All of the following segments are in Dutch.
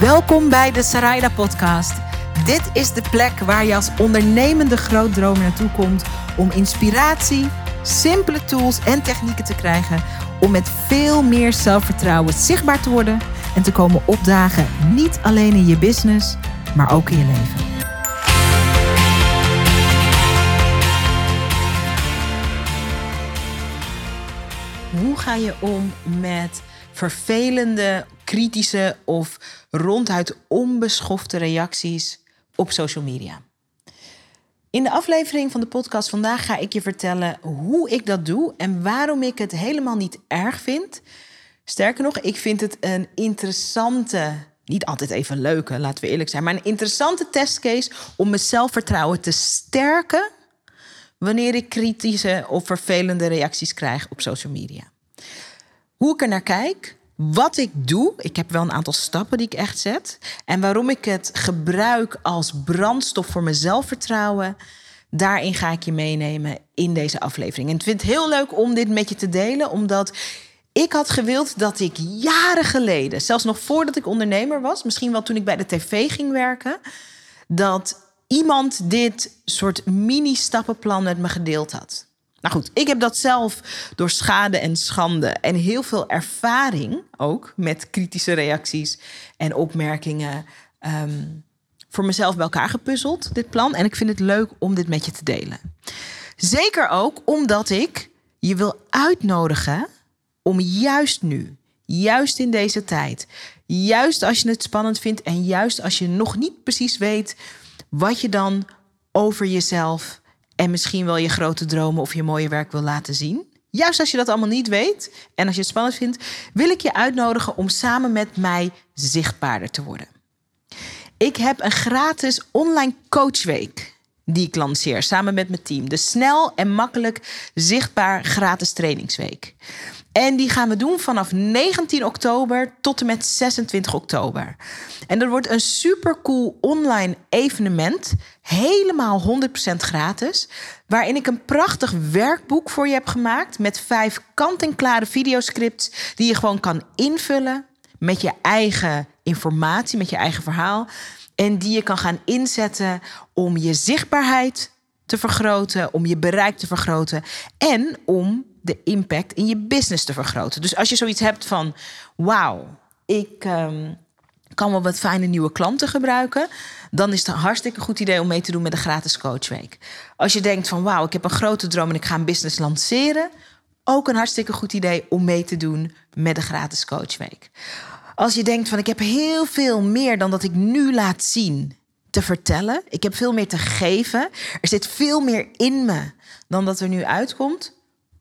Welkom bij de Sarayda Podcast. Dit is de plek waar je als ondernemende grootdromer naartoe komt om inspiratie, simpele tools en technieken te krijgen om met veel meer zelfvertrouwen zichtbaar te worden en te komen opdagen, niet alleen in je business, maar ook in je leven. Hoe ga je om met vervelende, kritische of ronduit onbeschofte reacties op social media? In de aflevering van de podcast vandaag ga ik je vertellen hoe ik dat doe en waarom ik het helemaal niet erg vind. Sterker nog, ik vind het een interessante, niet altijd even leuke, laten we eerlijk zijn, maar een interessante testcase om mijn zelfvertrouwen te sterken wanneer ik kritische of vervelende reacties krijg op social media. Hoe ik er naar kijk, wat ik doe, ik heb wel een aantal stappen die ik echt zet. En waarom ik het gebruik als brandstof voor mijn zelfvertrouwen. Daarin ga ik je meenemen in deze aflevering. En ik vind het heel leuk om dit met je te delen, omdat ik had gewild dat ik jaren geleden, zelfs nog voordat ik ondernemer was, misschien wel toen ik bij de tv ging werken, dat iemand dit soort mini-stappenplan met me gedeeld had. Nou goed, ik heb dat zelf door schade en schande en heel veel ervaring ook met kritische reacties en opmerkingen ehm, voor mezelf bij elkaar gepuzzeld, dit plan. En ik vind het leuk om dit met je te delen. Zeker ook omdat ik je wil uitnodigen om juist nu, juist in deze tijd, juist als je het spannend vindt en juist als je nog niet precies weet wat je dan over jezelf en misschien wel je grote dromen of je mooie werk wil laten zien. Juist als je dat allemaal niet weet en als je het spannend vindt, wil ik je uitnodigen om samen met mij zichtbaarder te worden. Ik heb een gratis online coachweek die ik lanceer samen met mijn team. De snel en makkelijk zichtbaar gratis trainingsweek. En die gaan we doen vanaf 19 oktober tot en met 26 oktober. En dat wordt een supercool online evenement, helemaal 100% gratis, waarin ik een prachtig werkboek voor je heb gemaakt met vijf kant-en-klare videoscripts die je gewoon kan invullen met je eigen informatie, met je eigen verhaal. En die je kan gaan inzetten om je zichtbaarheid te vergroten, om je bereik te vergroten en om de impact in je business te vergroten. Dus als je zoiets hebt van, wauw, ik ehm, kan wel wat fijne nieuwe klanten gebruiken, dan is het een hartstikke goed idee om mee te doen met de gratis coachweek. Als je denkt van, wauw, ik heb een grote droom en ik ga een business lanceren, ook een hartstikke goed idee om mee te doen met de gratis coachweek. Als je denkt van, ik heb heel veel meer dan dat ik nu laat zien te vertellen. Ik heb veel meer te geven. Er zit veel meer in me dan dat er nu uitkomt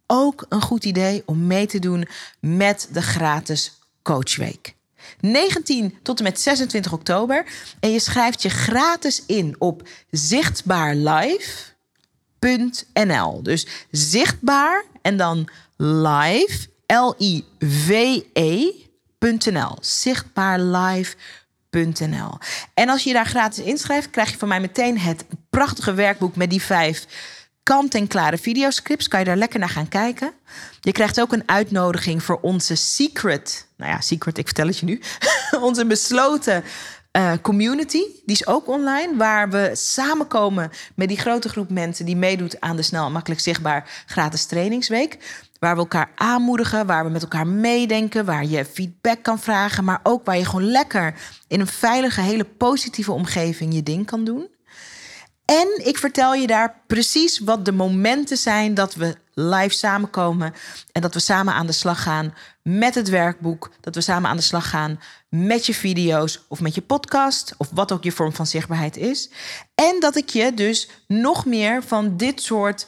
ook een goed idee om mee te doen met de gratis coachweek. 19 tot en met 26 oktober. En je schrijft je gratis in op zichtbaarlive.nl. Dus zichtbaar en dan live, L-I-V-E.nl. Zichtbaarlive.nl. En als je je daar gratis inschrijft, krijg je van mij meteen het prachtige werkboek met die vijf kant-en-klare videoscripts. Kan je daar lekker naar gaan kijken. Je krijgt ook een uitnodiging voor onze secret. Nou ja, secret, ik vertel het je nu. onze besloten uh, community. Die is ook online. Waar we samenkomen met die grote groep mensen die meedoet aan de snel en makkelijk zichtbaar gratis trainingsweek. Waar we elkaar aanmoedigen, waar we met elkaar meedenken, waar je feedback kan vragen, maar ook waar je gewoon lekker in een veilige, hele positieve omgeving je ding kan doen. En ik vertel je daar precies wat de momenten zijn dat we live samenkomen en dat we samen aan de slag gaan met het werkboek, dat we samen aan de slag gaan met je video's of met je podcast of wat ook je vorm van zichtbaarheid is. En dat ik je dus nog meer van dit soort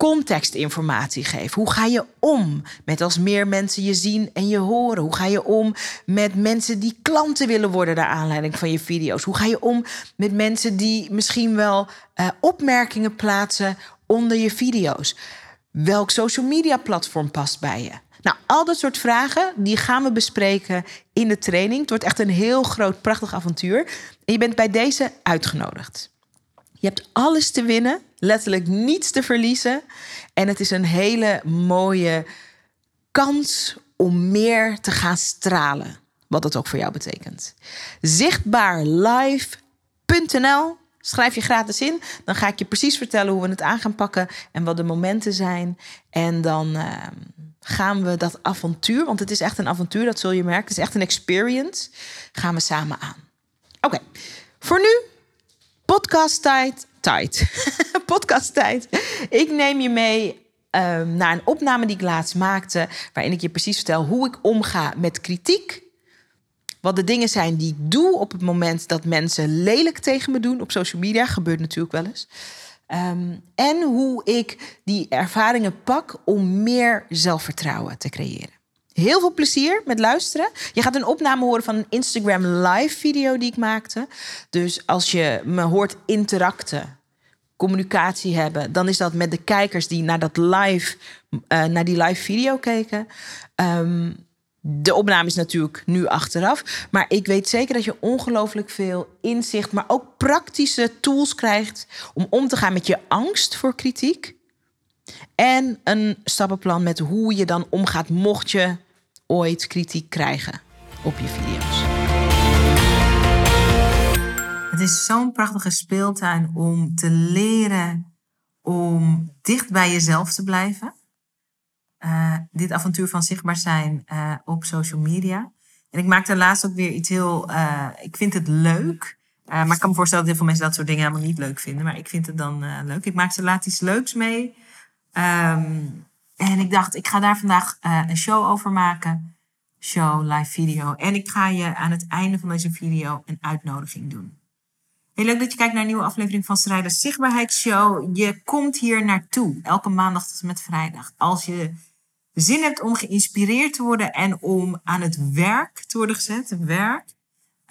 contextinformatie geven. Hoe ga je om met als meer mensen je zien en je horen? Hoe ga je om met mensen die klanten willen worden naar aanleiding van je video's? Hoe ga je om met mensen die misschien wel uh, opmerkingen plaatsen onder je video's? Welk social media platform past bij je? Nou, al dat soort vragen die gaan we bespreken in de training. Het wordt echt een heel groot, prachtig avontuur. En je bent bij deze uitgenodigd. Je hebt alles te winnen, letterlijk niets te verliezen. En het is een hele mooie kans om meer te gaan stralen. wat dat ook voor jou betekent. Zichtbaarlive.nl Schrijf je gratis in. Dan ga ik je precies vertellen hoe we het aan gaan pakken en wat de momenten zijn. En dan uh, gaan we dat avontuur, want het is echt een avontuur, dat zul je merken. Het is echt een experience. Gaan we samen aan. Oké, voor nu podcast tijd. Tijd. podcast tijd. Ik neem je mee um, naar een opname die ik laatst maakte, waarin ik je precies vertel hoe ik omga met kritiek wat de dingen zijn die ik doe op het moment dat mensen lelijk tegen me doen op social media. Gebeurt natuurlijk wel eens. Ehm, en hoe ik die ervaringen pak om meer zelfvertrouwen te creëren. Heel veel plezier met luisteren. Je gaat een opname horen van een Instagram live video die ik maakte. Dus als je me hoort interacten, communicatie hebben, dan is dat met de kijkers die naar dat live, uh, naar die live video keken. Um, de opname is natuurlijk nu achteraf. Maar ik weet zeker dat je ongelooflijk veel inzicht, maar ook praktische tools krijgt om om te gaan met je angst voor kritiek. En een stappenplan met hoe je dan omgaat mocht je ooit kritiek krijgen op je video's. Het is zo'n prachtige speeltuin om te leren om dicht bij jezelf te blijven. Eh, dit avontuur van zichtbaar zijn uh, op social media. En ik maakte laatst ook weer iets heel. Uh, ik vind het leuk. maar ik kan me voorstellen dat heel veel mensen dat soort dingen helemaal niet leuk vinden. Maar ik vind het dan leuk. Ik maakte laatst iets leuks mee. Um, en ik dacht, ik ga daar vandaag een show over maken. Show, live video. En ik ga je aan het einde van deze video een uitnodiging doen. Heel leuk dat je kijkt naar een nieuwe aflevering van Strijders Zichtbaarheidsshow. Je komt hier naartoe, elke maandag tot en met vrijdag. Als je zin hebt om geïnspireerd te worden en om aan het werk te worden gezet, werk,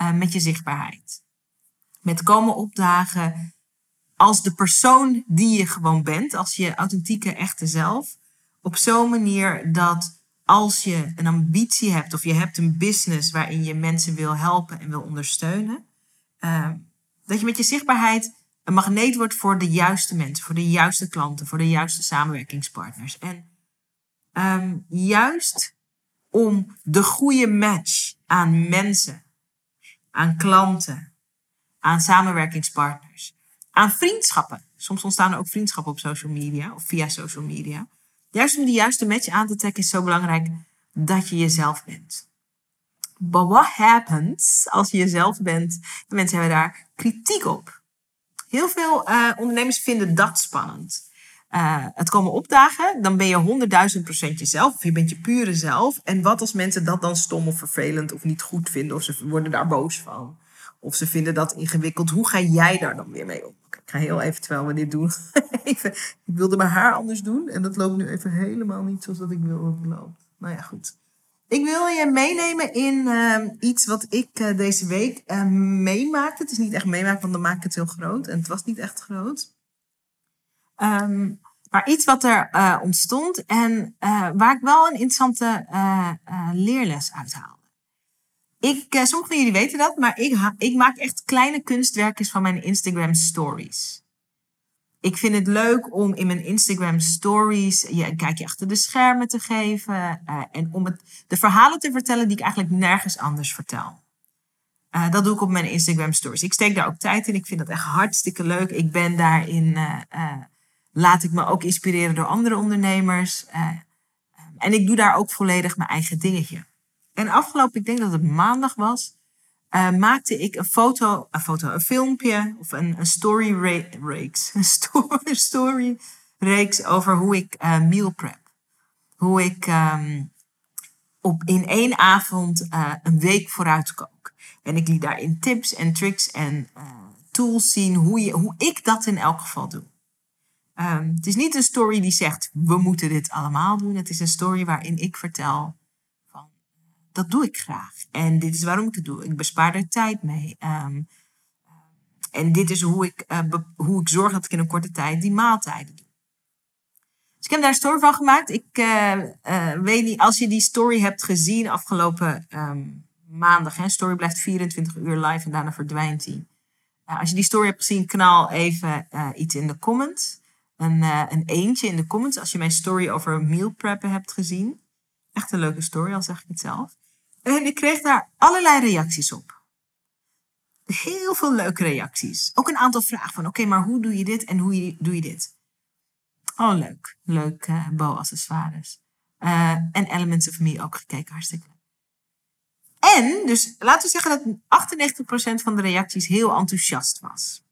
uh, met je zichtbaarheid. Met komen opdagen als de persoon die je gewoon bent, als je authentieke, echte zelf. Op zo'n manier dat als je een ambitie hebt of je hebt een business waarin je mensen wil helpen en wil ondersteunen, uh, dat je met je zichtbaarheid een magneet wordt voor de juiste mensen, voor de juiste klanten, voor de juiste samenwerkingspartners. En um, juist om de goede match aan mensen, aan klanten, aan samenwerkingspartners, aan vriendschappen. Soms ontstaan er ook vriendschappen op social media of via social media. Juist om die juiste match aan te trekken is zo belangrijk dat je jezelf bent. But what happens als je jezelf bent? De mensen hebben daar kritiek op. Heel veel uh, ondernemers vinden dat spannend. Uh, het komen opdagen, dan ben je honderdduizend procent jezelf. Of je bent je pure zelf. En wat als mensen dat dan stom of vervelend of niet goed vinden? Of ze worden daar boos van. Of ze vinden dat ingewikkeld. Hoe ga jij daar dan weer mee om? Ik ga heel even, terwijl dit doen, even, ik wilde mijn haar anders doen. En dat loopt nu even helemaal niet zoals dat ik wil dat. Nou ja, goed. Ik wil je meenemen in uh, iets wat ik uh, deze week uh, meemaakte. Het is niet echt meemaken, want dan maak ik het heel groot. En het was niet echt groot. Um, maar iets wat er uh, ontstond en waar ik wel een interessante leerles uit haalde. Ik, sommigen van jullie weten dat, maar ik, ik maak echt kleine kunstwerkjes van mijn Instagram stories ik vind het leuk om in mijn Instagram stories een kijkje achter de schermen te geven. Uh, en om het, de verhalen te vertellen die ik eigenlijk nergens anders vertel. Uh, dat doe ik op mijn Instagram stories. Ik steek daar ook tijd in. Ik vind dat echt hartstikke leuk. Ik ben daarin, uh, laat ik me ook inspireren door andere ondernemers. en ik doe daar ook volledig mijn eigen dingetje. En afgelopen, ik denk dat het maandag was, uh, maakte ik een foto, een foto, een filmpje of een, een story reeks, een story, story reeks over hoe ik uh, meal prep. Hoe ik um, op in één avond uh, een week vooruit kook. En ik liet daarin tips en tricks en tools zien hoe, je, hoe ik dat in elk geval doe. Um, het is niet een story die zegt we moeten dit allemaal doen. Het is een story waarin ik vertel dat doe ik graag. En dit is waarom ik het doe. Ik bespaar er tijd mee. Um, en dit is hoe ik, uh, hoe ik zorg dat ik in een korte tijd die maaltijden doe. Dus ik heb daar een story van gemaakt. Ik uh, uh, weet niet, als je die story hebt gezien afgelopen um, maandag. Hè, story blijft 24 uur live en daarna verdwijnt die. als je die story hebt gezien, knal even iets in de comments. Een, een eentje in de comments als je mijn story over meal preppen hebt gezien. Echt een leuke story, al zeg ik het zelf. En ik kreeg daar allerlei reacties op. Heel veel leuke reacties. Ook een aantal vragen van, oké, maar hoe doe je dit en hoe doe je dit? Oh, leuk. Leuk uh, bow-accessoires. Uh, en Elements of Me ook gekeken, hartstikke leuk. En, dus laten we zeggen dat 98% van de reacties heel enthousiast was.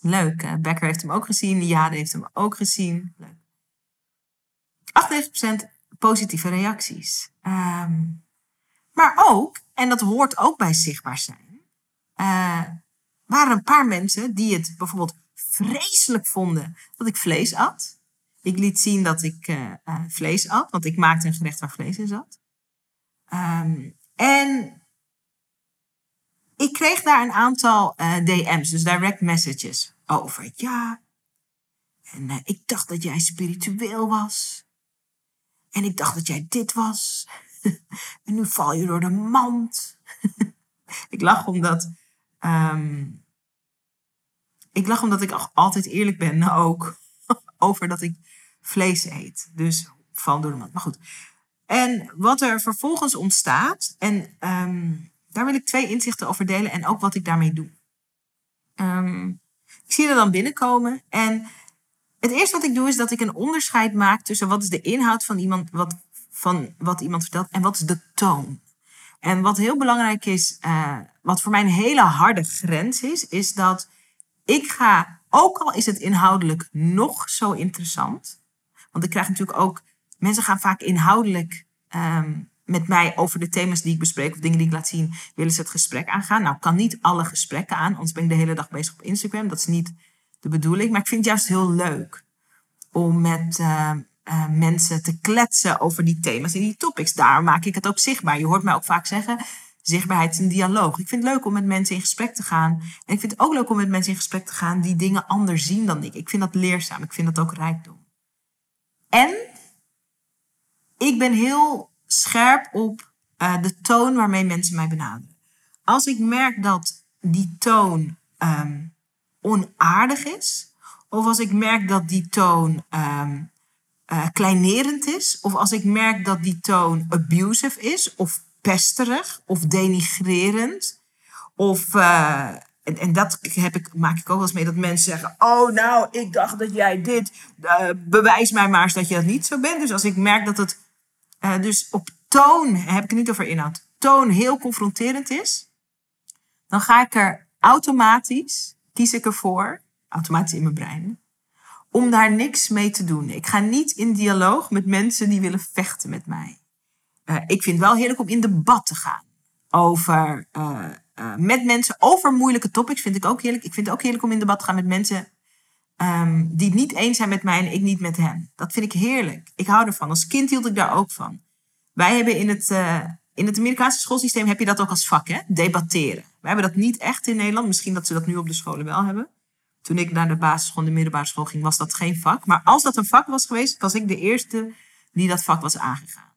Leuk. Uh, Becker heeft hem ook gezien. Jade heeft hem ook gezien. Leuk. 98% positieve reacties. Um, maar ook, en dat hoort ook bij zichtbaar zijn, uh, waren een paar mensen die het bijvoorbeeld vreselijk vonden dat ik vlees at. Ik liet zien dat ik uh, uh, vlees at, want ik maakte een gerecht waar vlees in zat. Um, en ik kreeg daar een aantal DM's, dus direct messages, over. Ja, en ik dacht dat jij spiritueel was. En ik dacht dat jij dit was. en nu val je door de mand. ik lach omdat. Ik lach omdat ik altijd eerlijk ben ook. over dat ik vlees eet. Dus val door de mand. Maar goed. En wat er vervolgens ontstaat. En um, daar wil ik twee inzichten over delen. En ook wat ik daarmee doe. Um, ik zie er dan binnenkomen. En het eerste wat ik doe is dat ik een onderscheid maak tussen wat is de inhoud van iemand, wat, van wat iemand vertelt en wat is de toon. En wat heel belangrijk is, uh, wat voor mij een hele harde grens is, is dat ik ga, ook al is het inhoudelijk nog zo interessant, want ik krijg natuurlijk ook, mensen gaan vaak inhoudelijk um, met mij over de thema's die ik bespreek of dingen die ik laat zien, willen ze het gesprek aangaan. Nou, kan niet alle gesprekken aan, anders ben ik de hele dag bezig op Instagram. Dat is niet de bedoeling. Maar ik vind het juist heel leuk om met uh, uh, mensen te kletsen over die thema's en die topics. Daar maak ik het ook zichtbaar. Je hoort mij ook vaak zeggen, zichtbaarheid is een dialoog. Ik vind het leuk om met mensen in gesprek te gaan. En ik vind het ook leuk om met mensen in gesprek te gaan die dingen anders zien dan ik. Ik vind dat leerzaam. Ik vind dat ook rijkdom. En ik ben heel scherp op uh, de toon waarmee mensen mij benaderen. Als ik merk dat die toon um, onaardig is, of als ik merk dat die toon um, uh, kleinerend is, of als ik merk dat die toon abusive is, of pesterig, of denigrerend, of. Uh, en, dat heb ik, maak ik ook wel eens mee dat mensen zeggen: Oh, nou, ik dacht dat jij dit. Uh, bewijs mij maar eens dat je dat niet zo bent. Dus als ik merk dat het. Dus op toon, heb ik het niet over inhoud, toon heel confronterend is, dan ga ik er automatisch kies ik ervoor, automatisch in mijn brein, om daar niks mee te doen. Ik ga niet in dialoog met mensen die willen vechten met mij. Uh, ik vind het wel heerlijk om in debat te gaan. Over, uh, uh, met mensen over moeilijke topics vind ik ook heerlijk. Ik vind het ook heerlijk om in debat te gaan met mensen um, die het niet eens zijn met mij en ik niet met hen. Dat vind ik heerlijk. Ik hou ervan. Als kind hield ik daar ook van. Wij hebben in het, in het Amerikaanse schoolsysteem heb je dat ook als vak, hè? debatteren. We hebben dat niet echt in Nederland. Misschien dat ze dat nu op de scholen wel hebben. Toen ik naar de basisschool de middelbare school ging, was dat geen vak. Maar als dat een vak was geweest, was ik de eerste die dat vak was aangegaan.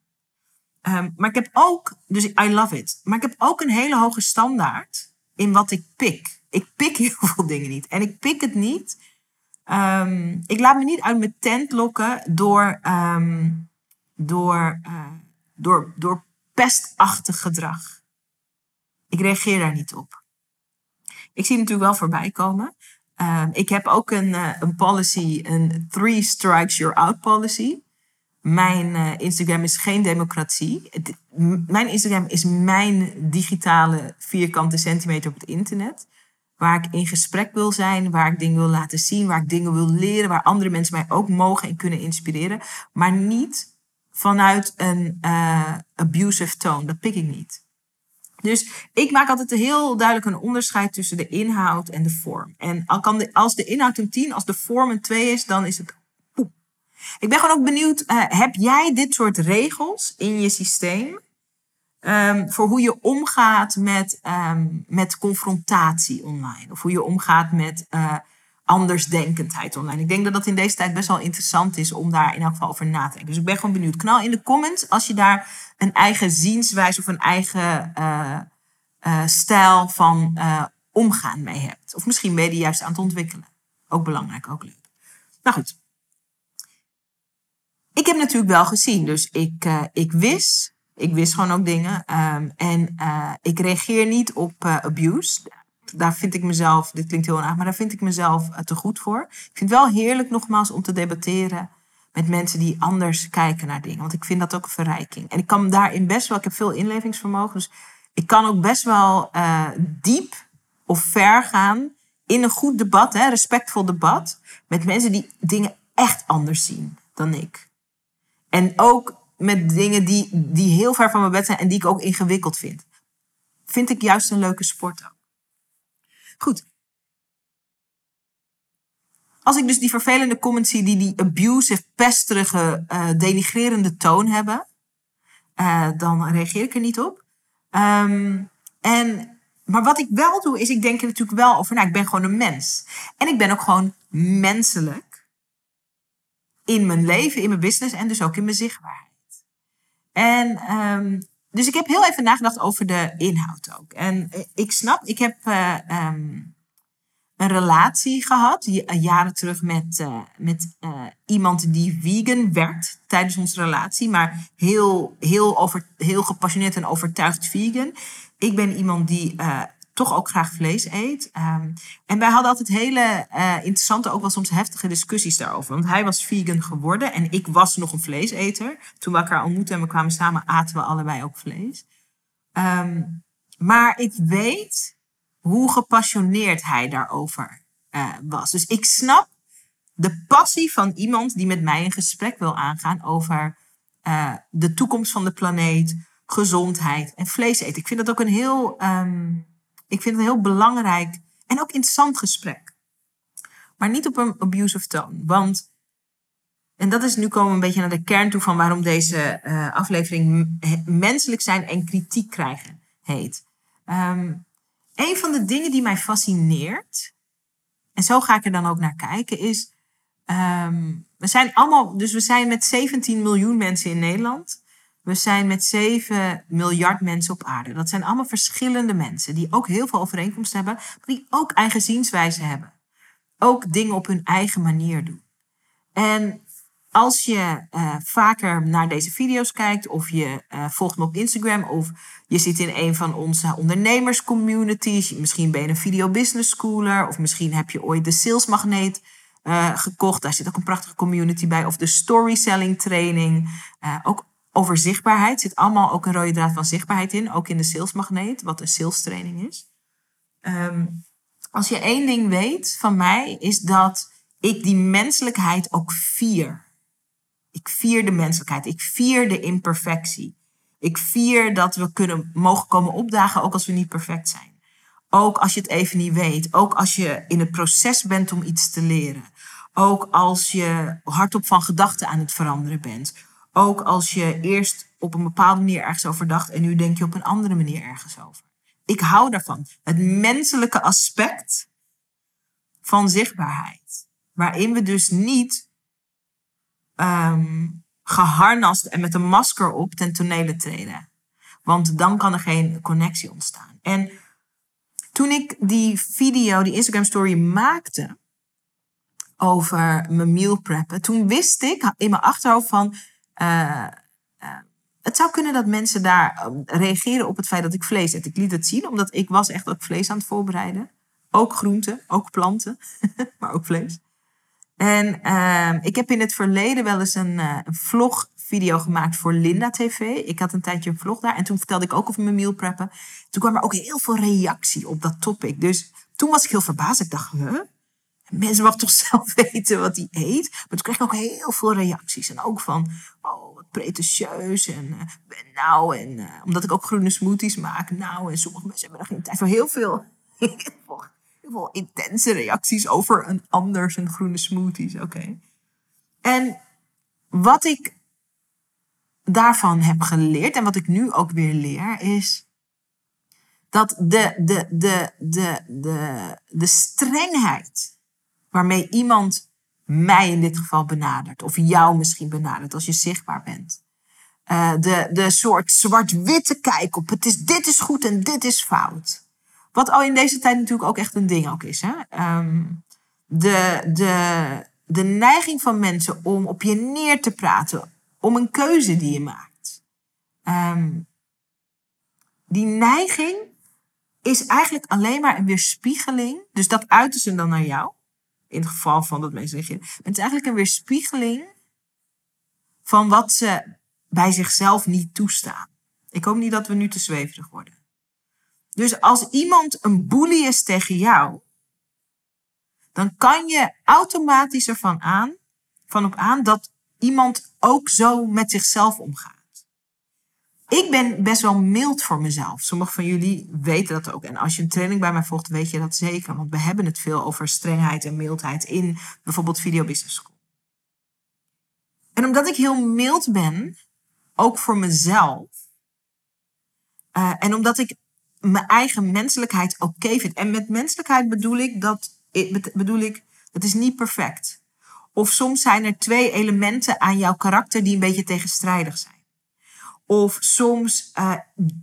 Um, maar ik heb ook, dus I love it. Maar ik heb ook een hele hoge standaard in wat ik pik. Ik pik heel veel dingen niet. En ik pik het niet. Um, ik laat me niet uit mijn tent lokken door, um, door, uh, door, door pestachtig gedrag. Ik reageer daar niet op. Ik zie natuurlijk wel voorbij komen. Uh, ik heb ook een, uh, een policy, een three strikes you're out policy. Mijn uh, Instagram is geen democratie. Mijn Instagram is mijn digitale vierkante centimeter op het internet. Waar ik in gesprek wil zijn, waar ik dingen wil laten zien, waar ik dingen wil leren, waar andere mensen mij ook mogen en kunnen inspireren. Maar niet vanuit een uh, abusive toon. Dat pik ik niet. Dus ik maak altijd heel duidelijk een onderscheid tussen de inhoud en de vorm. En als de inhoud een 10, als de vorm een 2 is, dan is het poep. Ik ben gewoon ook benieuwd, uh, heb jij dit soort regels in je systeem? Um, voor hoe je omgaat met, um, met confrontatie online. Of hoe je omgaat met uh, andersdenkendheid online. Ik denk dat dat in deze tijd best wel interessant is om daar in elk geval over na te denken. Dus ik ben gewoon benieuwd. Knal in de comments als je daar een eigen zienswijze of een eigen uh, uh, stijl van uh, omgaan mee hebt. Of misschien ben je die juist aan het ontwikkelen. Ook belangrijk, ook leuk. Nou goed. Ik heb natuurlijk wel gezien, dus ik, ik wist Ik wist gewoon ook dingen. Ehm, en ik reageer niet op abuse. Daar vind ik mezelf, dit klinkt heel erg, maar daar vind ik mezelf te goed voor. Ik vind het wel heerlijk nogmaals om te debatteren met mensen die anders kijken naar dingen. Want ik vind dat ook een verrijking. En ik kan daarin best wel, ik heb veel inlevingsvermogen. Dus ik kan ook best wel diep of ver gaan in een goed debat, hè, respectvol debat, met mensen die dingen echt anders zien dan ik. En ook met dingen die, die heel ver van mijn bed zijn en die ik ook ingewikkeld vind. Vind ik juist een leuke sport ook. Goed. Als ik dus die vervelende comments zie die die abusive, pesterige, uh, denigrerende toon hebben, uh, dan reageer ik er niet op. Um, en, maar wat ik wel doe, is ik denk er natuurlijk wel over nou, Ik ben gewoon een mens. En ik ben ook gewoon menselijk in mijn leven, in mijn business en dus ook in mijn zichtbaarheid. En um, dus ik heb heel even nagedacht over de inhoud ook. En eh, ik snap, ik heb um, een relatie gehad, jaren terug, met, uh, met uh, iemand die vegan werd tijdens onze relatie, maar heel, heel, over, heel gepassioneerd en overtuigd vegan. Ik ben iemand die toch ook graag vlees eet. Um, en wij hadden altijd hele interessante, ook wel soms heftige discussies daarover. Want hij was vegan geworden en ik was nog een vleeseter. Toen we elkaar ontmoetten en we kwamen samen, aten we allebei ook vlees. Um, maar ik weet hoe gepassioneerd hij daarover uh, was. Dus ik snap de passie van iemand die met mij een gesprek wil aangaan over uh, de toekomst van de planeet, gezondheid en vlees eten. Ik vind dat ook een heel um, ik vind het een heel belangrijk en ook interessant gesprek. Maar niet op een abusive toon. Want, en dat is nu komen we een beetje naar de kern toe van waarom deze uh, aflevering menselijk zijn en kritiek krijgen heet. Um, een van de dingen die mij fascineert, en zo ga ik er dan ook naar kijken, is. Um, we zijn allemaal, dus we zijn met 17 miljoen mensen in Nederland. We zijn met 7 miljard mensen op aarde. Dat zijn allemaal verschillende mensen die ook heel veel overeenkomsten hebben, maar die ook eigen zienswijze hebben. Ook dingen op hun eigen manier doen. En als je uh, vaker naar deze video's kijkt, of je uh, volgt me op Instagram, of je zit in een van onze ondernemerscommunities, misschien ben je een video business schooler, of misschien heb je ooit de Sales Magneet uh, gekocht. Daar zit ook een prachtige community bij. Of de storytelling training. ook over zichtbaarheid. Zit allemaal ook een rode draad van zichtbaarheid in. Ook in de salesmagneet, wat een sales training is. Um, als je één ding weet van mij, is dat ik die menselijkheid ook vier. Ik vier de menselijkheid. Ik vier de imperfectie. Ik vier dat we kunnen mogen komen opdagen, ook als we niet perfect zijn. Ook als je het even niet weet. Ook als je in het proces bent om iets te leren. Ook als je hardop van gedachten aan het veranderen bent ook als je eerst op een bepaalde manier ergens over dacht en nu denk je op een andere manier ergens over. Ik hou daarvan. Het menselijke aspect van zichtbaarheid. Waarin we dus niet um, geharnast en met een masker op ten tonele treden. Want dan kan er geen connectie ontstaan. En toen ik die video, die Instagram story maakte over mijn meal preppen, toen wist ik in mijn achterhoofd van uh, het zou kunnen dat mensen daar ehm, reageren op het feit dat ik vlees eet. Ik liet het zien, omdat ik was echt ook vlees aan het voorbereiden. Ook groenten, ook planten, maar ook vlees. En uh, ik heb in het verleden wel eens een, een vlogvideo gemaakt voor Linda TV. Ik had een tijdje een vlog daar en toen vertelde ik ook over mijn meal preppen. Toen kwam er ook heel veel reactie op dat topic. Dus toen was ik heel verbaasd. Ik dacht, huh? mensen mag toch zelf weten wat hij eet. Maar toen kreeg ik ook heel veel reacties. En ook van, oh, wat pretentieus. En uh, nou, en uh, omdat ik ook groene smoothies maak. Nou, en sommige mensen hebben er geen tijd voor. Heel veel, heel veel, heel veel intense reacties over een anders en groene smoothies. Oké. En wat ik daarvan heb geleerd en wat ik nu ook weer leer is dat de, de, de, de, de, de strengheid waarmee iemand mij in dit geval benadert. Of jou misschien benadert als je zichtbaar bent. Uh, de, de soort zwart-witte kijk op het is, dit is goed en dit is fout. Wat al in deze tijd natuurlijk ook echt een ding ook is. Hè? Um, de, de, de neiging van mensen om op je neer te praten. Om een keuze die je maakt. ehm, die neiging is eigenlijk alleen maar een weerspiegeling. Dus dat uiten ze dan naar jou. In het geval van dat mensen reageren. Het is eigenlijk een weerspiegeling van wat ze bij zichzelf niet toestaan. Ik hoop niet dat we nu te zweverig worden. Dus als iemand een bully is tegen jou, dan kan je automatisch ervan aan, van op aan dat iemand ook zo met zichzelf omgaat. Ik ben best wel mild voor mezelf. Sommigen van jullie weten dat ook. En als je een training bij mij volgt, weet je dat zeker. Want we hebben het veel over strengheid en mildheid in bijvoorbeeld Video Business School. En omdat ik heel mild ben, ook voor mezelf. Uh, en omdat ik mijn eigen menselijkheid oké vind. En met menselijkheid bedoel ik dat, bedoel ik, het is niet perfect. Of soms zijn er twee elementen aan jouw karakter die een beetje tegenstrijdig zijn. Of soms uh,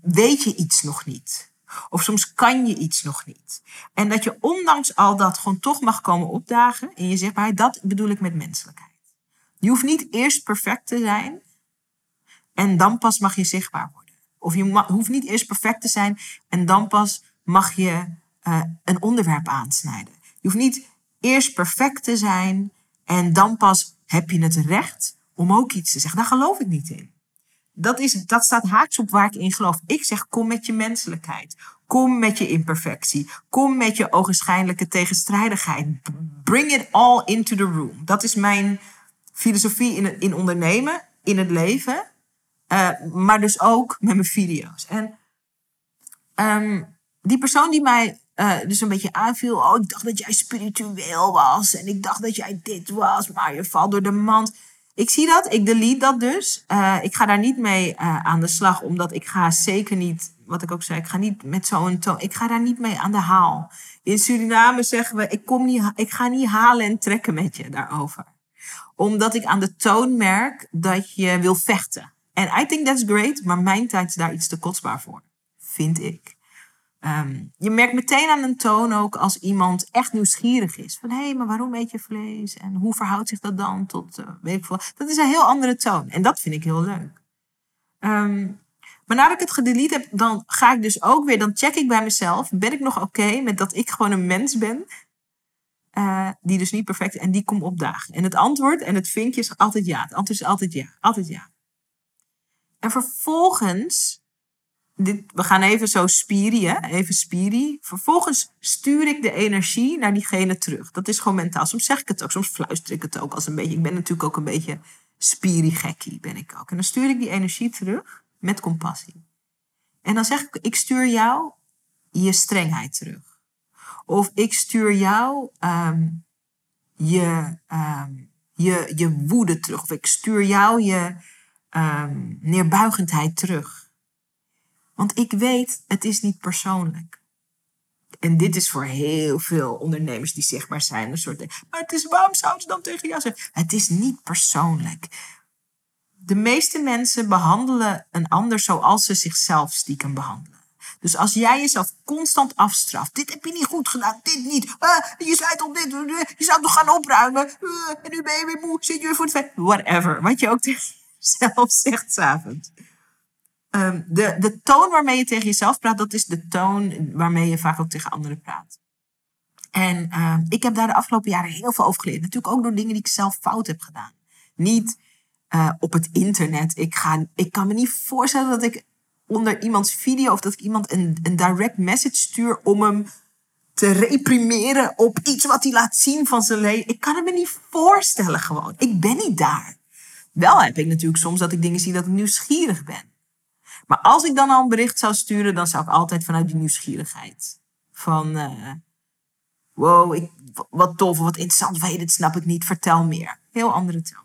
weet je iets nog niet. Of soms kan je iets nog niet. En dat je ondanks al dat gewoon toch mag komen opdagen in je zichtbaarheid, dat bedoel ik met menselijkheid. Je hoeft niet eerst perfect te zijn en dan pas mag je zichtbaar worden. Of je hoeft niet eerst perfect te zijn en dan pas mag je uh, een onderwerp aansnijden. Je hoeft niet eerst perfect te zijn en dan pas heb je het recht om ook iets te zeggen. Daar geloof ik niet in. Dat, is, dat staat haaks op waar ik in geloof. Ik zeg, kom met je menselijkheid. Kom met je imperfectie. Kom met je ogenschijnlijke tegenstrijdigheid. Bring it all into the room. Dat is mijn filosofie in, in ondernemen, in het leven. Uh, maar dus ook met mijn video's. En um, die persoon die mij uh, dus een beetje aanviel. Oh, ik dacht dat jij spiritueel was. En ik dacht dat jij dit was. Maar je valt door de mand. Ik zie dat, ik delete dat dus. Uh, ik ga daar niet mee aan de slag, omdat ik ga zeker niet, wat ik ook zei, ik ga niet met zo'n toon, ik ga daar niet mee aan de haal. In Suriname zeggen we, ik, kom niet, ik ga niet halen en trekken met je daarover. Omdat ik aan de toon merk dat je wil vechten. En I think that's great, maar mijn tijd is daar iets te kostbaar voor, vind ik. Um, je merkt meteen aan een toon ook als iemand echt nieuwsgierig is. Van hé, hey, maar waarom eet je vlees? En hoe verhoudt zich dat dan tot, uh. Dat is een heel andere toon. En dat vind ik heel leuk. Um, maar nadat ik het gedelete heb, dan ga ik dus ook weer, dan check ik bij mezelf. Ben ik nog oké met dat ik gewoon een mens ben? Uh, die dus niet perfect en die komt opdagen. En het antwoord en het vinkje is altijd ja. Het antwoord is altijd ja. Altijd ja. En vervolgens dit, we gaan even zo spieren, even spiri. Vervolgens stuur ik de energie naar diegene terug. Dat is gewoon mentaal. Soms zeg ik het ook, soms fluister ik het ook als een beetje. Ik ben natuurlijk ook een beetje spiri-gekkie, ben ik ook. En dan stuur ik die energie terug met compassie. En dan zeg ik, ik stuur jou je strengheid terug. Of ik stuur jou um, je, um, je, je woede terug. Of ik stuur jou je um, neerbuigendheid terug. Want ik weet, het is niet persoonlijk. En dit is voor heel veel ondernemers die zichtbaar zijn. Een soort, maar het is, waarom zouden ze dan tegen jou zeggen? Het is niet persoonlijk. De meeste mensen behandelen een ander zoals ze zichzelf stiekem behandelen. Dus als jij jezelf constant afstraft. Dit heb je niet goed gedaan, dit niet. Uh, je zei toch dit, je zou toch gaan opruimen. Uh, en nu ben je weer moe, zit je weer voor het Whatever, wat je ook tegen jezelf zegt s'avonds. Um, de, de toon waarmee je tegen jezelf praat, dat is de toon waarmee je vaak ook tegen anderen praat. En uh, ik heb daar de afgelopen jaren heel veel over geleerd. Natuurlijk ook door dingen die ik zelf fout heb gedaan. Niet uh, op het internet. Ik, ga, ik kan me niet voorstellen dat ik onder iemands video of dat ik iemand een, een direct message stuur om hem te reprimeren op iets wat hij laat zien van zijn leven. Ik kan het me niet voorstellen gewoon. Ik ben niet daar. Wel heb ik natuurlijk soms dat ik dingen zie dat ik nieuwsgierig ben. Maar als ik dan al een bericht zou sturen, dan zou ik altijd vanuit die nieuwsgierigheid. Van, uh, wow, ik, wat tof, wat interessant, weet dit snap ik niet, vertel meer. Heel andere taal.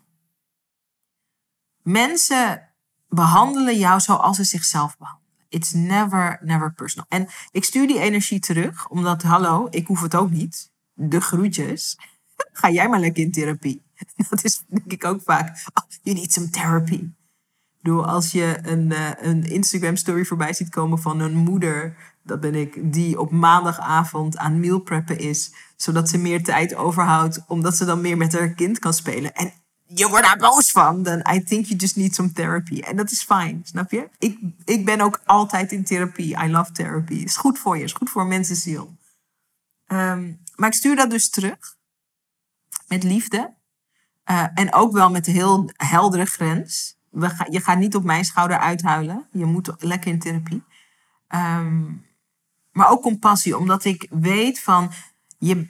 Mensen behandelen jou zoals ze zichzelf behandelen. It's never, never personal. En ik stuur die energie terug, omdat, hallo, ik hoef het ook niet. De groetjes. Ga jij maar lekker in therapie. Dat is denk ik ook vaak. Oh, you need some therapy als je een, uh, een Instagram story voorbij ziet komen van een moeder, dat ben ik, die op maandagavond aan meal preppen is, zodat ze meer tijd overhoudt, omdat ze dan meer met haar kind kan spelen. En je wordt daar boos van, dan I think you just need some therapy. En dat is fijn, snap je? Ik, ik ben ook altijd in therapie. I love therapy. Is goed voor je, is goed voor mensenziel. Um, maar ik stuur dat dus terug. Met liefde. Uh, en ook wel met een heel heldere grens. We ga, je gaat niet op mijn schouder uithuilen. Je moet lekker in therapie. Um, maar ook compassie, omdat ik weet van je,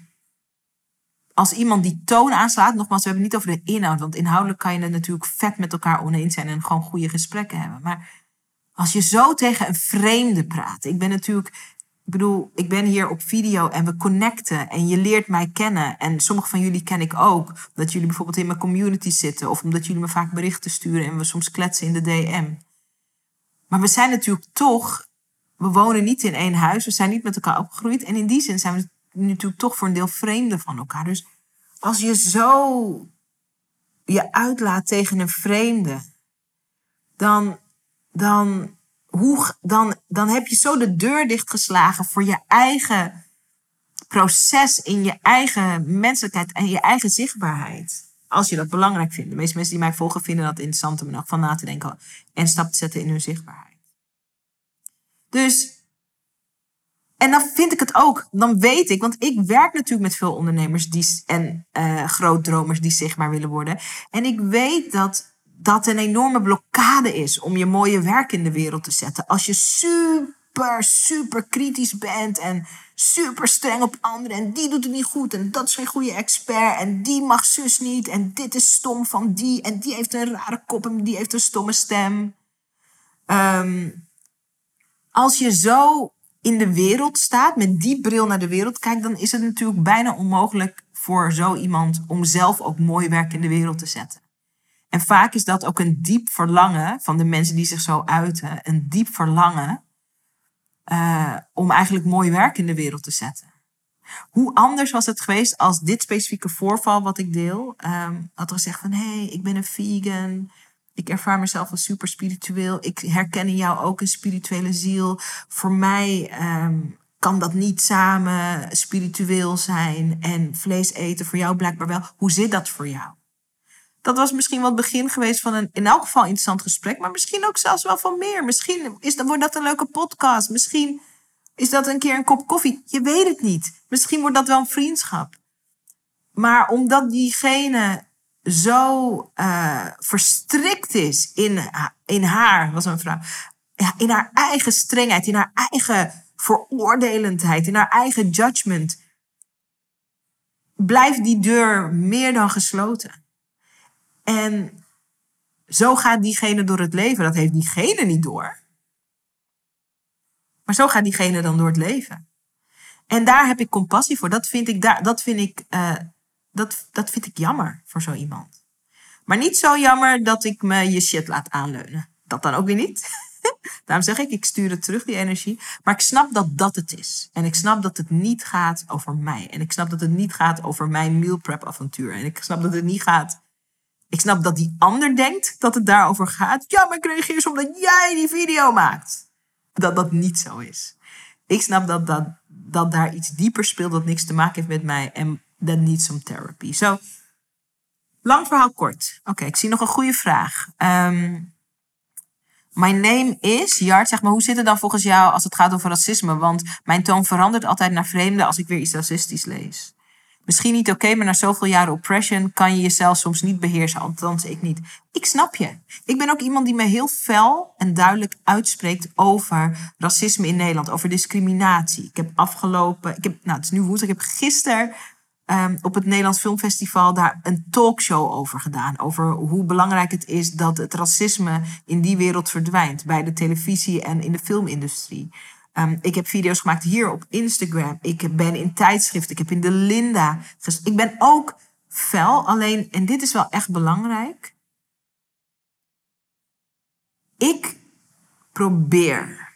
als iemand die toon aanslaat, nogmaals, we hebben het niet over de inhoud, want inhoudelijk kan je het natuurlijk vet met elkaar oneens zijn en gewoon goede gesprekken hebben. Maar als je zo tegen een vreemde praat, ik ben natuurlijk, ik bedoel, ik ben hier op video en we connecten en je leert mij kennen. En sommige van jullie ken ik ook, omdat jullie bijvoorbeeld in mijn community zitten of omdat jullie me vaak berichten sturen en we soms kletsen in de DM. Maar we zijn natuurlijk toch we wonen niet in één huis, we zijn niet met elkaar opgegroeid. En in die zin zijn we natuurlijk toch voor een deel vreemden van elkaar. Dus als je zo je uitlaat tegen een vreemde, dan, dan, dan, dan heb je zo de deur dichtgeslagen voor je eigen proces in je eigen menselijkheid en je eigen zichtbaarheid. Als je dat belangrijk vindt. De meeste mensen die mij volgen vinden dat interessant om er van na te denken en stap te zetten in hun zichtbaarheid. Dus, en dan vind ik het ook. Dan weet ik, want ik werk natuurlijk met veel ondernemers die, en uh, grootdromers die zichtbaar willen worden. En ik weet dat dat een enorme blokkade is om je mooie werk in de wereld te zetten. Als je super, super kritisch bent en super streng op anderen. En die doet het niet goed. En dat is geen goede expert. En die mag zus niet. En dit is stom van die. En die heeft een rare kop en die heeft een stomme stem. Um, als je zo in de wereld staat, met die bril naar de wereld kijkt, dan is het natuurlijk bijna onmogelijk voor zo iemand om zelf ook mooi werk in de wereld te zetten. En vaak is dat ook een diep verlangen van de mensen die zich zo uiten, een diep verlangen uh, om eigenlijk mooi werk in de wereld te zetten. Hoe anders was het geweest als dit specifieke voorval wat ik deel, um, had gezegd van hé, hey, ik ben een vegan, ik ervaar mezelf als super spiritueel. Ik herken in jou ook een spirituele ziel. Voor mij ehm, kan dat niet samen spiritueel zijn en vlees eten. Voor jou blijkbaar wel. Hoe zit dat voor jou? Dat was misschien wel het begin geweest van een in elk geval interessant gesprek. Maar misschien ook zelfs wel van meer. Misschien is, wordt dat een leuke podcast. Misschien is dat een keer een kop koffie. Je weet het niet. Misschien wordt dat wel een vriendschap. Maar omdat diegene zo uh, verstrikt is in, in haar, was een vrouw, in haar eigen strengheid, in haar eigen veroordelendheid, in haar eigen judgment, blijft die deur meer dan gesloten. En zo gaat diegene door het leven. Dat heeft diegene niet door. Maar zo gaat diegene dan door het leven. En daar heb ik compassie voor. Dat vind ik, daar, dat vind ik uh, dat, dat vind ik jammer voor zo iemand. Maar niet zo jammer dat ik me je shit laat aanleunen. Dat dan ook weer niet. Daarom zeg ik, ik stuur het terug, die energie. Maar ik snap dat dat het is. En ik snap dat het niet gaat over mij. En ik snap dat het niet gaat over mijn meal prep avontuur. En ik snap dat het niet gaat... Ik snap dat die ander denkt dat het daarover gaat. Ja, maar ik reageer omdat jij die video maakt. Dat dat niet zo is. Ik snap dat, dat, dat daar iets dieper speelt dat niks te maken heeft met mij. En that needs some therapy. Zo, lang verhaal kort. Oké, ik zie nog een goede vraag. Um, my name is, Jart, zeg maar, hoe zit het dan volgens jou als het gaat over racisme? Want mijn toon verandert altijd naar vreemde als ik weer iets racistisch lees. Misschien niet oké, maar na zoveel jaren oppression kan je jezelf soms niet beheersen. Althans, ik niet. Ik snap je. Ik ben ook iemand die me heel fel en duidelijk uitspreekt over racisme in Nederland, over discriminatie. Ik heb afgelopen, ik heb, nou, het is nu woensdag, ik heb gisteren um, op het Nederlands Filmfestival daar een talkshow over gedaan. Over hoe belangrijk het is dat het racisme in die wereld verdwijnt. Bij de televisie en in de filmindustrie. Um, ik heb video's gemaakt hier op Instagram. Ik ben in tijdschriften. Ik heb in de Linda. Ik ben ook fel. Alleen, en dit is wel echt belangrijk. Ik probeer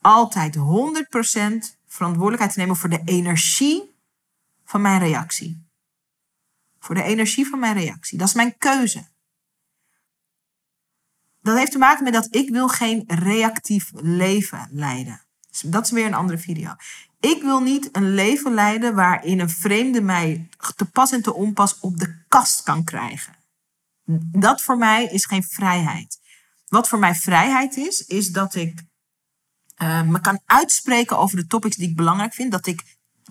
altijd 100% verantwoordelijkheid te nemen voor de energie van mijn reactie. Voor de energie van mijn reactie. Dat is mijn keuze. Dat heeft te maken met dat ik wil geen reactief leven leiden. Dat is weer een andere video. Ik wil niet een leven leiden waarin een vreemde mij te pas en te onpas op de kast kan krijgen. Dat voor mij is geen vrijheid. Wat voor mij vrijheid is, is dat ik uh, me kan uitspreken over de topics die ik belangrijk vind. Dat ik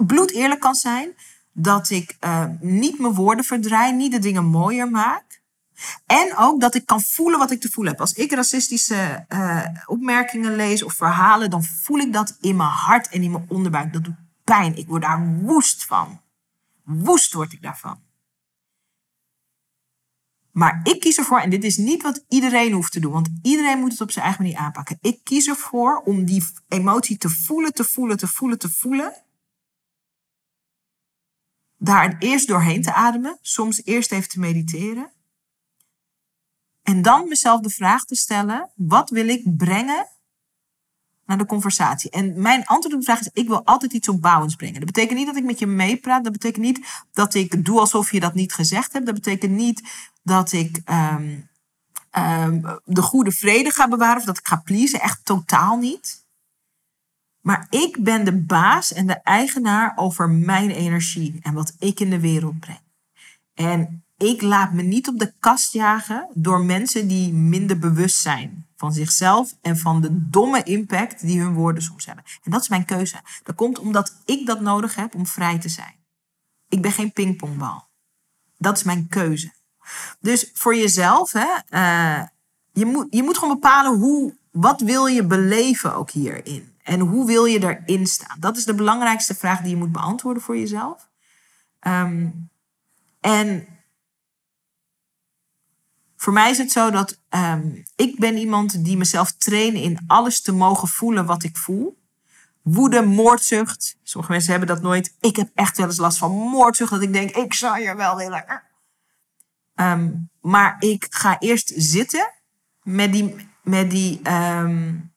bloed eerlijk kan zijn. Dat ik uh, niet mijn woorden verdraai, niet de dingen mooier maak. En ook dat ik kan voelen wat ik te voelen heb. Als ik racistische uh, opmerkingen lees of verhalen, dan voel ik dat in mijn hart en in mijn onderbuik. Dat doet pijn. Ik word daar woest van. Woest word ik daarvan. Maar ik kies ervoor, en dit is niet wat iedereen hoeft te doen, want iedereen moet het op zijn eigen manier aanpakken. Ik kies ervoor om die emotie te voelen, te voelen, te voelen, te voelen. Daar eerst doorheen te ademen, soms eerst even te mediteren. En dan mezelf de vraag te stellen: wat wil ik brengen naar de conversatie? En mijn antwoord op de vraag is: ik wil altijd iets opbouwends brengen. Dat betekent niet dat ik met je meepraat. Dat betekent niet dat ik doe alsof je dat niet gezegd hebt. Dat betekent niet dat ik um, um, de goede vrede ga bewaren of dat ik ga pleasen. Echt totaal niet. Maar ik ben de baas en de eigenaar over mijn energie en wat ik in de wereld breng. En ik laat me niet op de kast jagen door mensen die minder bewust zijn van zichzelf en van de domme impact die hun woorden soms hebben. En dat is mijn keuze. Dat komt omdat ik dat nodig heb om vrij te zijn. Ik ben geen pingpongbal. Dat is mijn keuze. Dus voor jezelf, hè, uh, je, moet, je moet gewoon bepalen hoe, wat wil je beleven ook hierin. En hoe wil je erin staan? Dat is de belangrijkste vraag die je moet beantwoorden voor jezelf. Um, en voor mij is het zo dat um, ik ben iemand die mezelf train in alles te mogen voelen wat ik voel. Woede, moordzucht. Sommige mensen hebben dat nooit. Ik heb echt wel eens last van moordzucht. Dat ik denk, ik zou je wel willen. Um, maar ik ga eerst zitten met die, met die, um,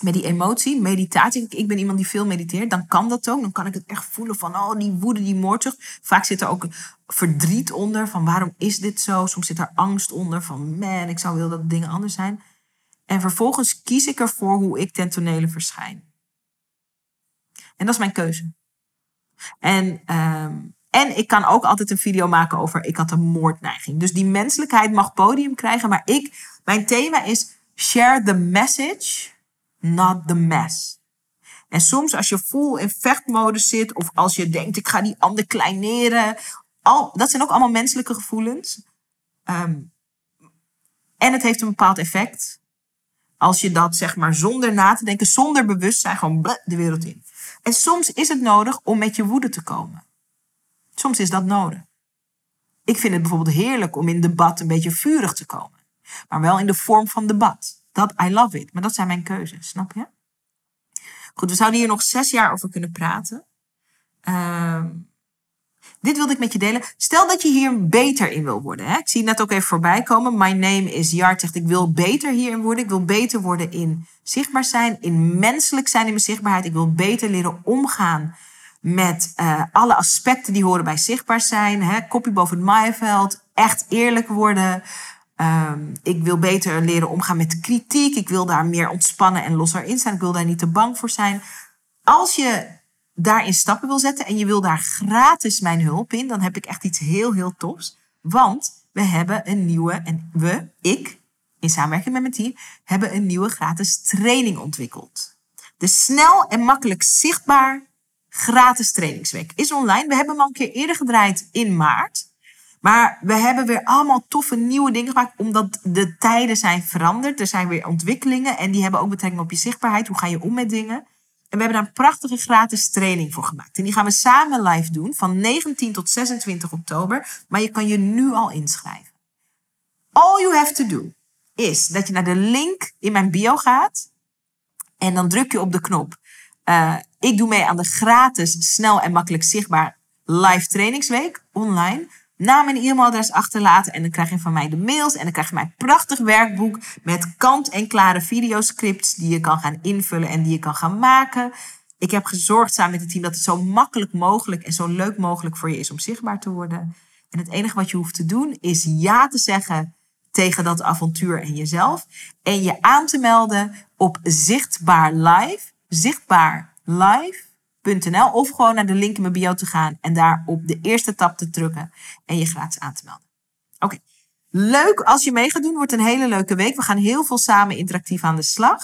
met die emotie, meditatie. Ik ben iemand die veel mediteert. Dan kan dat ook. Dan kan ik het echt voelen van, oh, die woede, die moordzucht. Vaak zit er ook verdriet onder van waarom is dit zo? Soms zit er angst onder van, man, ik zou willen dat dingen anders zijn. En vervolgens kies ik ervoor hoe ik ten tonele verschijn. En dat is mijn keuze. En um, en ik kan ook altijd een video maken over ik had een moordneiging. Dus die menselijkheid mag podium krijgen. Maar ik, mijn thema is share the message, not the mess. En soms als je vol in vechtmodus zit of als je denkt ik ga die ander kleineren. Al, dat zijn ook allemaal menselijke gevoelens. Um, en het heeft een bepaald effect. Als je dat zeg maar zonder na te denken, zonder bewustzijn, gewoon de wereld in. En soms is het nodig om met je woede te komen. Soms is dat nodig. Ik vind het bijvoorbeeld heerlijk om in debat een beetje vurig te komen. Maar wel in de vorm van debat. Dat, I love it. Maar dat zijn mijn keuzes, snap je? Goed, we zouden hier nog zes jaar over kunnen praten. Uh, dit wilde ik met je delen. Stel dat je hier beter in wil worden. Hè? Ik zie net ook even voorbij komen. My name is Jart zegt ik wil beter hierin worden. Ik wil beter worden in zichtbaar zijn, in menselijk zijn in mijn zichtbaarheid. Ik wil beter leren omgaan met uh, alle aspecten die horen bij zichtbaar zijn. Hè? Boven het maaiveld. Echt eerlijk worden. Um, ik wil beter leren omgaan met kritiek. Ik wil daar meer ontspannen en losser in zijn. Ik wil daar niet te bang voor zijn. Als je daarin stappen wil zetten en je wil daar gratis mijn hulp in, dan heb ik echt iets heel, heel tofs. Want we hebben een nieuwe, en we, ik, in samenwerking met mijn team, hebben een nieuwe gratis training ontwikkeld. De snel en makkelijk zichtbaar gratis trainingsweek. Is online. We hebben hem al een keer eerder gedraaid in maart. Maar we hebben weer allemaal toffe nieuwe dingen gemaakt, omdat de tijden zijn veranderd. Er zijn weer ontwikkelingen en die hebben ook betrekking op je zichtbaarheid. Hoe ga je om met dingen? En we hebben daar een prachtige gratis training voor gemaakt. En die gaan we samen live doen van 19 tot 26 oktober. Maar je kan je nu al inschrijven. All you have to do is dat je naar de link in mijn bio gaat. En dan druk je op de knop uh, ik doe mee aan de gratis, snel en makkelijk zichtbaar live trainingsweek online. Naam en e-mailadres achterlaten en dan krijg je van mij de mails en dan krijg je mijn prachtig werkboek met kant-en-klare videoscripts die je kan gaan invullen en die je kan gaan maken. Ik heb gezorgd samen met het team dat het zo makkelijk mogelijk en zo leuk mogelijk voor je is om zichtbaar te worden. En het enige wat je hoeft te doen is ja te zeggen tegen dat avontuur en jezelf en je aan te melden op Zichtbaar Live zichtbaar live.nl of gewoon naar de link in mijn bio te gaan en daar op de eerste tab te drukken en je gratis aan te melden. Oké, Leuk als je mee gaat doen. Wordt een hele leuke week. We gaan heel veel samen interactief aan de slag.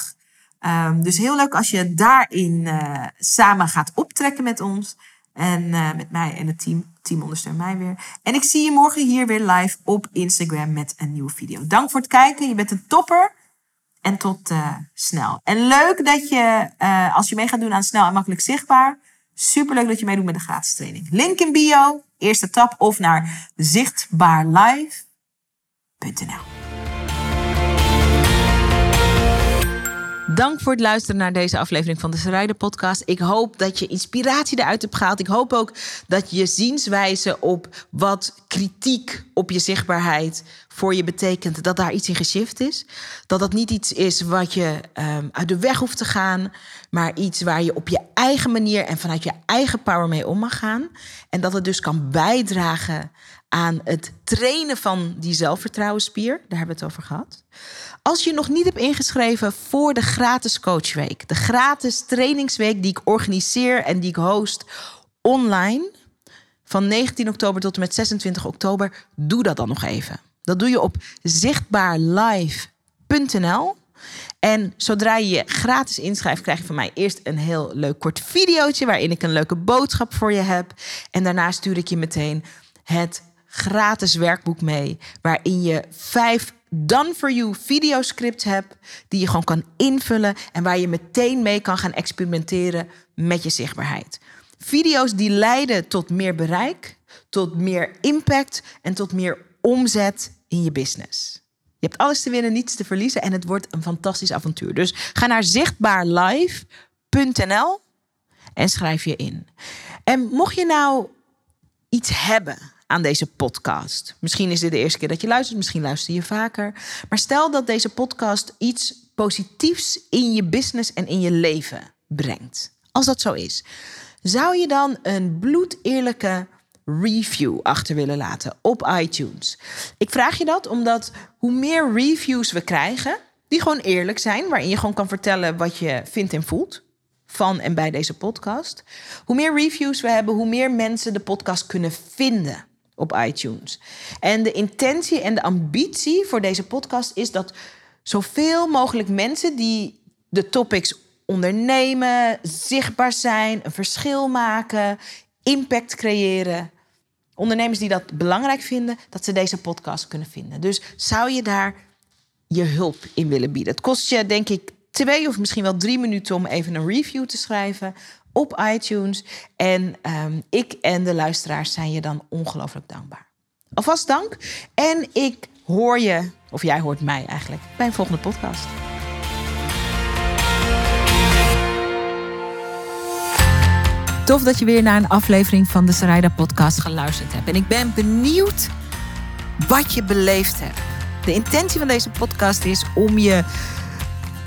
Um, dus heel leuk als je daarin uh, samen gaat optrekken met ons. En uh, met mij en het team. Team ondersteunt mij weer. En ik zie je morgen hier weer live op Instagram met een nieuwe video. Dank voor het kijken. Je bent een topper. En tot uh, snel. En leuk dat je, als je mee gaat doen aan snel en makkelijk zichtbaar. Superleuk dat je meedoet met de gratis training. Link in bio, eerste tap of naar zichtbaarlive.nl. Dank voor het luisteren naar deze aflevering van de Sarayde podcast. Ik hoop dat je inspiratie eruit hebt gehaald. Ik hoop ook dat je zienswijze op wat kritiek op je zichtbaarheid voor je betekent, dat daar iets in geshift is. Dat dat niet iets is wat je um, uit de weg hoeft te gaan, maar iets waar je op je eigen manier en vanuit je eigen power mee om mag gaan. En dat het dus kan bijdragen aan het trainen van die zelfvertrouwenspier. Daar hebben we het over gehad. Als je nog niet hebt ingeschreven voor de gratis coachweek, de gratis trainingsweek die ik organiseer en die ik host online van 19 oktober tot en met 26 oktober, doe dat dan nog even. Dat doe je op zichtbaarlive.nl. En zodra je je gratis inschrijft, krijg je van mij eerst een heel leuk kort videootje waarin ik een leuke boodschap voor je heb. En daarna stuur ik je meteen het gratis werkboek mee, waarin je vijf done for you videoscripts hebt die je gewoon kan invullen en waar je meteen mee kan gaan experimenteren met je zichtbaarheid. Video's die leiden tot meer bereik, tot meer impact en tot meer omzet in je business. Je hebt alles te winnen, niets te verliezen en het wordt een fantastisch avontuur. Dus ga naar zichtbaarlive.nl en schrijf je in. En mocht je nou iets hebben aan deze podcast. Misschien is dit de eerste keer dat je luistert, misschien luister je vaker. Maar stel dat deze podcast iets positiefs in je business en in je leven brengt. Als dat zo is, zou je dan een bloedeerlijke review achter willen laten op iTunes? Ik vraag je dat omdat hoe meer reviews we krijgen, die gewoon eerlijk zijn, waarin je gewoon kan vertellen wat je vindt en voelt van en bij deze podcast. Hoe meer reviews we hebben, hoe meer mensen de podcast kunnen vinden op iTunes. En de intentie en de ambitie voor deze podcast is dat zoveel mogelijk mensen die de topics ondernemen, zichtbaar zijn, een verschil maken, impact creëren. Ondernemers die dat belangrijk vinden, dat ze deze podcast kunnen vinden. Dus zou je daar je hulp in willen bieden? Het kost je, denk ik, twee of misschien wel drie minuten om even een review te schrijven op iTunes. En ehm, ik en de luisteraars zijn je dan ongelooflijk dankbaar. Alvast dank. En ik hoor je, of jij hoort mij eigenlijk, bij een volgende podcast. Tof dat je weer naar een aflevering van de Sarayda podcast geluisterd hebt. En ik ben benieuwd wat je beleefd hebt. De intentie van deze podcast is om je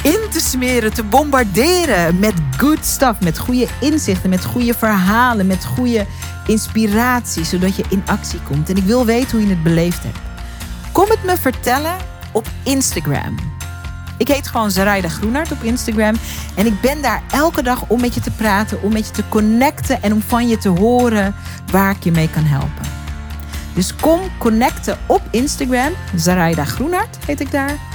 in te smeren, te bombarderen met good stuff, met goede inzichten, met goede verhalen, met goede inspiratie, zodat je in actie komt. En ik wil weten hoe je het beleefd hebt. Kom het me vertellen op Instagram. Ik heet gewoon Zaraida Groenart op Instagram. En ik ben daar elke dag om met je te praten, om met je te connecten en om van je te horen waar ik je mee kan helpen. Dus kom connecten op Instagram. Zaraida Groenart heet ik daar.